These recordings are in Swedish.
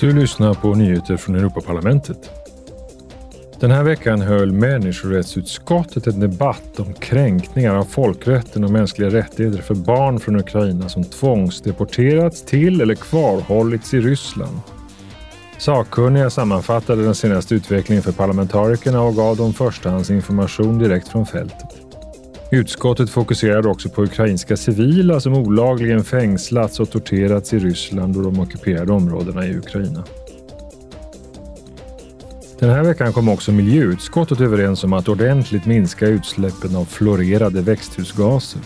Du lyssnar på nyheter från Europaparlamentet. Den här veckan höll människorättsutskottet en debatt om kränkningar av folkrätten och mänskliga rättigheter för barn från Ukraina som tvångsdeporterats till eller kvarhållits i Ryssland. Sakkunniga sammanfattade den senaste utvecklingen för parlamentarikerna och gav dem förstahandsinformation direkt från fältet. Utskottet fokuserade också på ukrainska civila som olagligen fängslats och torterats i Ryssland och de ockuperade områdena i Ukraina. Den här veckan kom också miljöutskottet överens om att ordentligt minska utsläppen av fluorerade växthusgaser.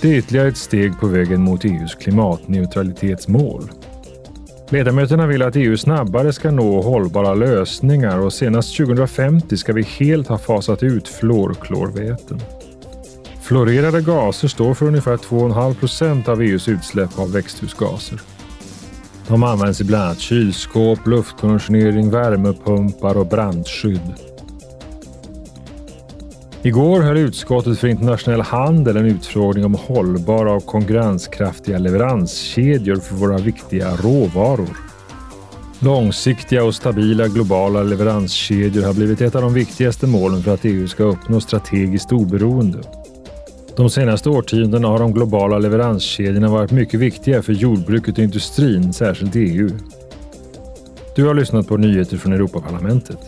Det är ytterligare ett steg på vägen mot EUs klimatneutralitetsmål. Ledamöterna vill att EU snabbare ska nå hållbara lösningar och senast 2050 ska vi helt ha fasat ut fluorklorväten. Florerade gaser står för ungefär 2,5 procent av EUs utsläpp av växthusgaser. De används i bland annat kylskåp, luftkonditionering, värmepumpar och brandskydd. Igår höll utskottet för internationell handel en utfrågning om hållbara och konkurrenskraftiga leveranskedjor för våra viktiga råvaror. Långsiktiga och stabila globala leveranskedjor har blivit ett av de viktigaste målen för att EU ska uppnå strategiskt oberoende. De senaste årtiondena har de globala leveranskedjorna varit mycket viktiga för jordbruket och industrin, särskilt EU. Du har lyssnat på nyheter från Europaparlamentet.